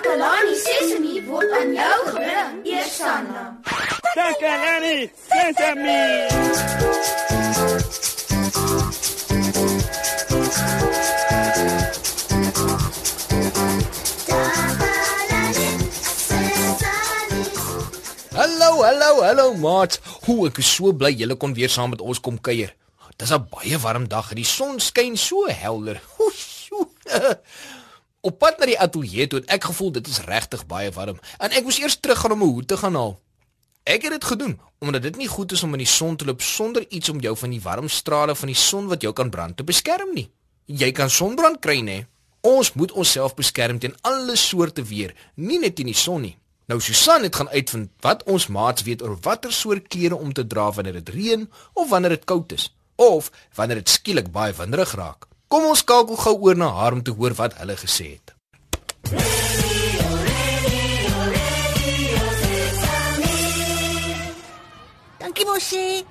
Takalani Sesemi word aan jou gebring, Eersanna. Takalani Sesemi. Hallo, hallo, hallo maat. Hoe ek is so bly julle kon weer saam met ons kom kuier. Dis 'n baie warm dag en die son skyn so helder. Op pad na die ateljee toe het ek gevoel dit is regtig baie warm en ek moes eers terug gaan om 'n hoed te gaan haal. Ek het dit gedoen omdat dit nie goed is om in die son te loop sonder iets om jou van die warm strale van die son wat jou kan brand te beskerm nie. Jy kan sonbrand kry nê. Ons moet onsself beskerm teen alle soorte weer, nie net teen die son nie. Nou Susan het gaan uitvind wat ons maats weet oor watter soort klere om te dra wanneer dit reën of wanneer dit koud is of wanneer dit skielik baie winderig raak. Kom ons skakel gou oor na haar om te hoor wat hulle gesê het. Dankie mosie.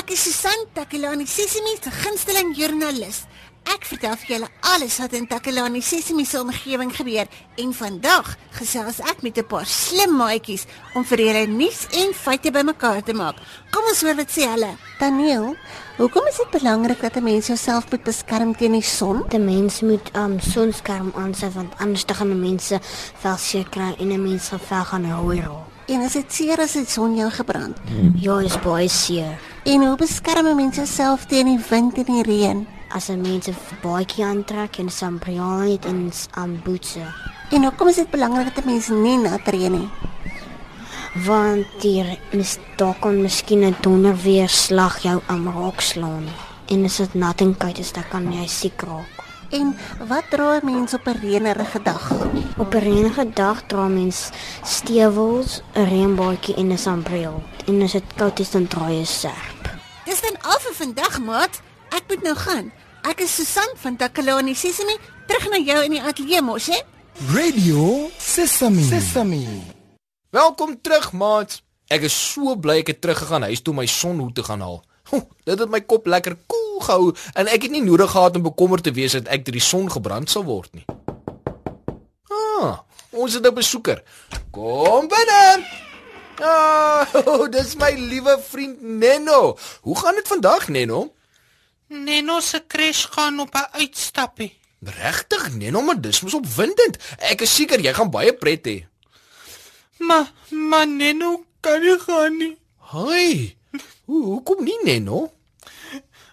Ek is Susan Takelani, Sesimi se gunsteling joernalis. Ek vertel vir julle alles wat in Takelani Sesimi se omgewing gebeur en vandag gesels ek met 'n paar slim maatjies om vir julle nuus en feite bymekaar te maak. Kom ons hoor wat sê hulle. Daniel, hoekom is dit belangrik dat 'n mens jouself moet beskerm teen die son? Die mens moet um sonskerm aansit want anders te gaan mense vel seer kry en 'n mens se vel gaan rooi raak. En as dit seer as die son jou gebrand. Ja, is baie seer. En hoe beskerm 'n mens jouself teen die wind en die reën? As 'n mens 'n baadjie aantrek en sambriaan het en um bootse, En hoekom is dit belangrik dat 'n mens nie nat reën nie? want die mis daar kan miskien 'n donder weer slag jou am raak slaan. En as dit nat en koud is, dan kan jy siek raak. En wat dra 'n mens op 'n reënerige dag? Op 'n reënige dag dra mens stewels, 'n reënbaadjie en 'n sambreel. En as dit koud is, dan dra jy 'n serp. Dis dan al vir vandag, maat. Ek moet nou gaan. Ek is Susan van Takalani Sesimi, terug na jou in die ateljee mos, hè? Radio Sesame. Sesame. Welkom terug, maat. Ek is so bly ek het teruggegaan huis toe om my sonhoed te gaan haal. Ho, dit het my kop lekker koel gehou en ek het nie nodig gehad om bekommerd te wees dat ek deur die son gebrand sal word nie. Ah, ons het 'n besoeker. Kom binne. Ah, oh, dis my liewe vriend Nenno. Hoe gaan dit vandag, Nenno? Neno se crash gaan op 'n uitstappie. Regtig, Nenno, maar dis mos opwindend. Ek is seker jy gaan baie pret hê. Maar maar Neno kan nie gaan nie. Hoi. Hoe hoekom nie, Nenno?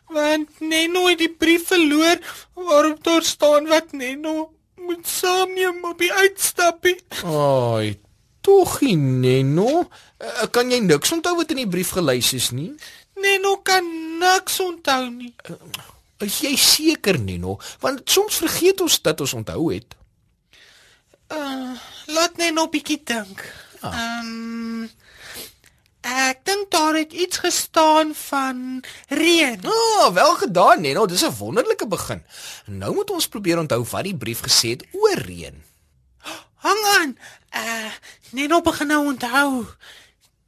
Want Neno het die brief verloor waarop daar staan wat Neno moet saamneem op die uitstappie. Ai, tog nie, Nenno. Uh, kan jy niks onthou wat in die brief gelys is nie? Neno kan niks onthou nie. Is jy seker, Nenno? Want soms vergeet ons dat ons onthou het. Uh, laat Neno bietjie dink. Ehm um, ek dink daar het iets gestaan van reën. Ah, oh, wel gedaan, Nenno. Dis 'n wonderlike begin. Nou moet ons probeer onthou wat die brief gesê het oor reën. Hang aan. Uh, Neno begin nou onthou.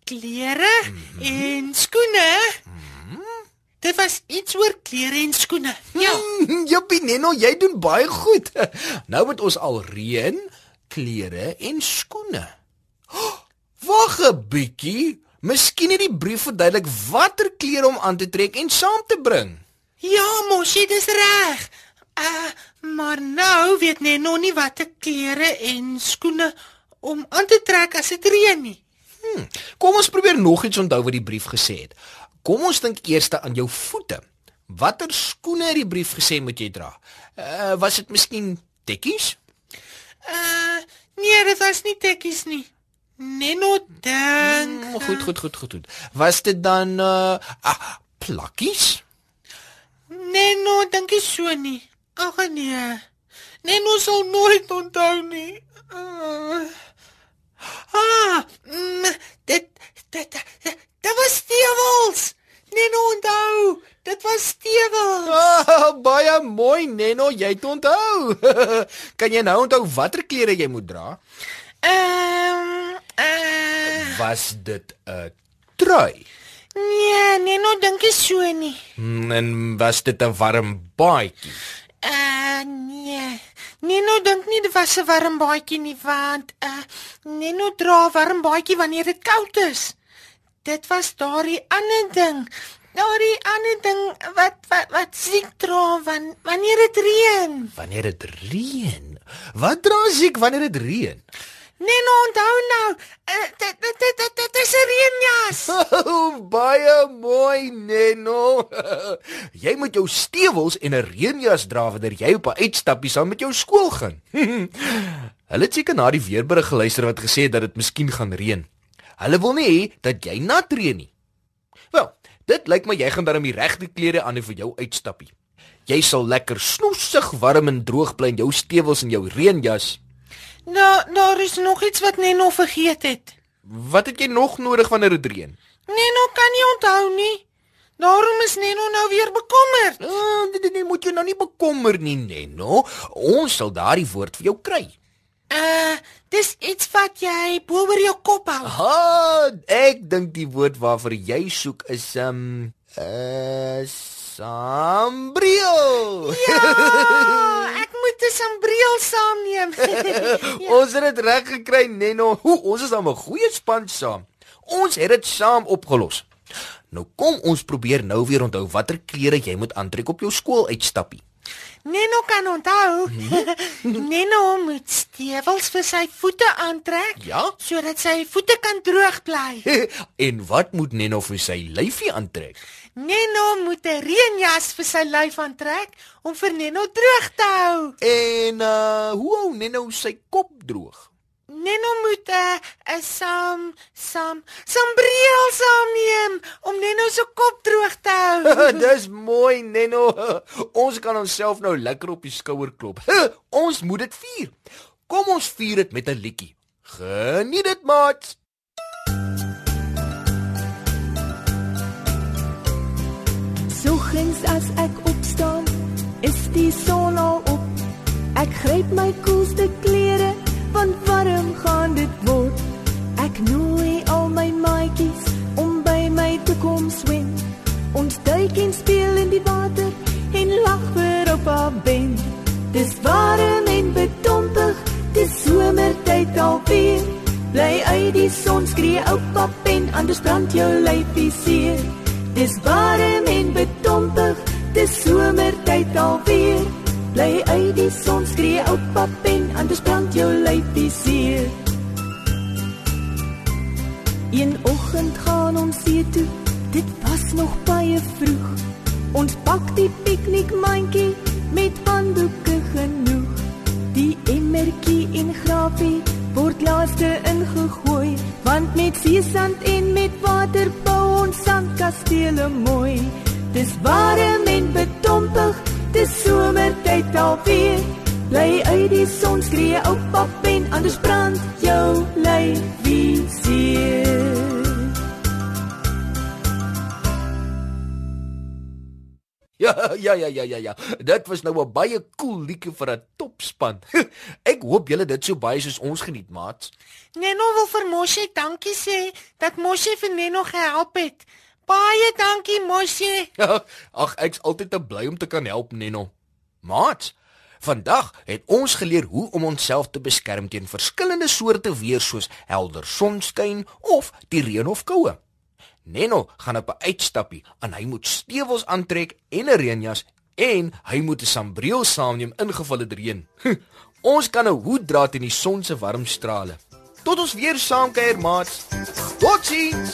Klere mm -hmm. en skoene. Mm -hmm. Dit was iets oor klere en skoene. Ja. Hmm, Joppie, Nenno, jy doen baie goed. Nou moet ons al reën, klere en skoene. Oh, Wag 'n bietjie. Miskien het die brief verduidelik watter klere om aan te trek en saam te bring. Ja, mosie, dis reg. Uh, maar nou weet net nog nie watter klere en skoene om aan te trek as dit reën nie. Hmm. Kom ons probeer nog iets onthou wat die brief gesê het. Kom ons dink eers aan jou voete. Watter skoene het die brief gesê moet jy dra? Uh, was dit miskien tekkies? Uh, nee, dit was nie tekkies nie. Neno dink. Hmm, goed, goed, goed, goed, goed. Was dit dan uh ah, plakkies? Neno dink nie so nie. Ag nee. Neno sal nooit onthou nie. Uh, ah, mm, dit dit dit, dit was stewels. Neno onthou. Dit was stewels. Ah, baie mooi, Nenno, jy het onthou. kan jy nou onthou watter klere jy moet dra? Ehm um, uh, Was dit 'n trui? nee, Neno dink nie so nie. Hmm, En was dit 'n warm baadjie? Uh nee. Neno dink nie dit was 'n warm baadjie nie want uh Neno dra 'n warm baadjie wanneer dit koud is. Dit was daardie ander ding. Daardie ander ding wat wat wat siek dra wan, wanneer dit reën. Wanneer dit reën. Wat dra siek wanneer dit reën? Neno onthou nou, uh, dit dit dit dit Oh, baie mooi, Neno. jy moet jou stewels en 'n reënjas dra wanneer jy op 'n uitstappie saam met jou skool gaan. Hulle het seker na die weerberig geluister wat gesê het dat dit miskien gaan reën. Hulle wil nie hê dat jy nat reën nie. Wel, dit lyk my jy gaan dan die regte klere aan vir jou uitstappie. Jy sal lekker snoesig warm en droog bly in jou stewels en jou reënjas. Nou, daar is nog iets wat Neno vergeet het. Wat het jy nog nodig wanneer dit reën? Neno kan nie onthou nie. Daarom is Neno nou weer bekommerd. Ah, nee, nee, moet jy nou nie bekommer nie, Neno. Ons sal daardie woord vir jou kry. Uh, dis iets wat jy bo oor jou kop hou. Ha, ek dink die woord waarvoor jy soek is um uh sambreel. Ja, ek moet 'n sambreel saamneem. ja. Ons het dit reg gekry, Neno. Hoe, ons is dan 'n goeie span saam. Ons het dit saam opgelos. Nou kom ons probeer nou weer onthou watter klere jy moet aantrek op jou skool uitstappie. Neno kan onthou. Neno moet stewels vir sy voete aantrek Ja? sodat sy voete kan droog bly. en wat moet Neno vir sy lyfie aantrek? Neno moet 'n reënjas vir sy lyf aantrek om vir Neno droog te hou. En uh hoe hou Neno sy kop droog? Neno moet 'n 'n sam sam sambreel saamneem om Neno se kop droog te hou. Dis mooi, Neno. Ons kan onsself nou lekker op die skouer klop. Ons moet dit vier. Kom ons vier dit met 'n liedjie. Geniet dit, maat. Soggens as ek opstaan, is die son al op. Ek gryp my koelste klere, want warm gaan dit word. Ek nooi al my maatjies om by my te kom swem. Ons duik en speel in die water en lag vir op haar ben. Dis warm en bedompig, dis somertyd alweer. Bly uit die son skree oupa pen, anders brand jou lyfie seer. Dis warm en bedompig, dis somertyd alweer. Bly uit die son skree oupa pen, anders brand jou lyfie seer. Een oggend gaan ons see toe, dit was nog baie vroeg. Ons pak die piknikmandjie met handdoeke genoeg. Die emmertjie en grafie word laaste ingegooi, want met seesand en met water bou ons sandkastele mooi. Dis warm Bly uit die son skree oupa pen, anders brand jou lyfie seer. Ja, ja, ja, ja, ja, ja. Dit was nou 'n baie cool liedjie vir 'n topspan. Ek hoop julle dit so baie soos ons geniet, maat. Neno wil vir Moshi dankie sê dat Moshi vir Neno gehelp het. Baie dankie Moshi. Ag, ek's altyd te bly om te kan help, Neno. Maat, vandag het ons geleer hoe om onsself te beskerm teen verskillende soorte weer soos helder sonskyn of die reën of koue. Neno gaan op 'n uitstappie en hy moet stewels aantrek en 'n reënjas en hy moet 'n sambreel saamneem ingeval dit reën. ons kan 'n hoed dra teen die son se warm strale. Tot ons weer saam kuier, maats. Totsiens.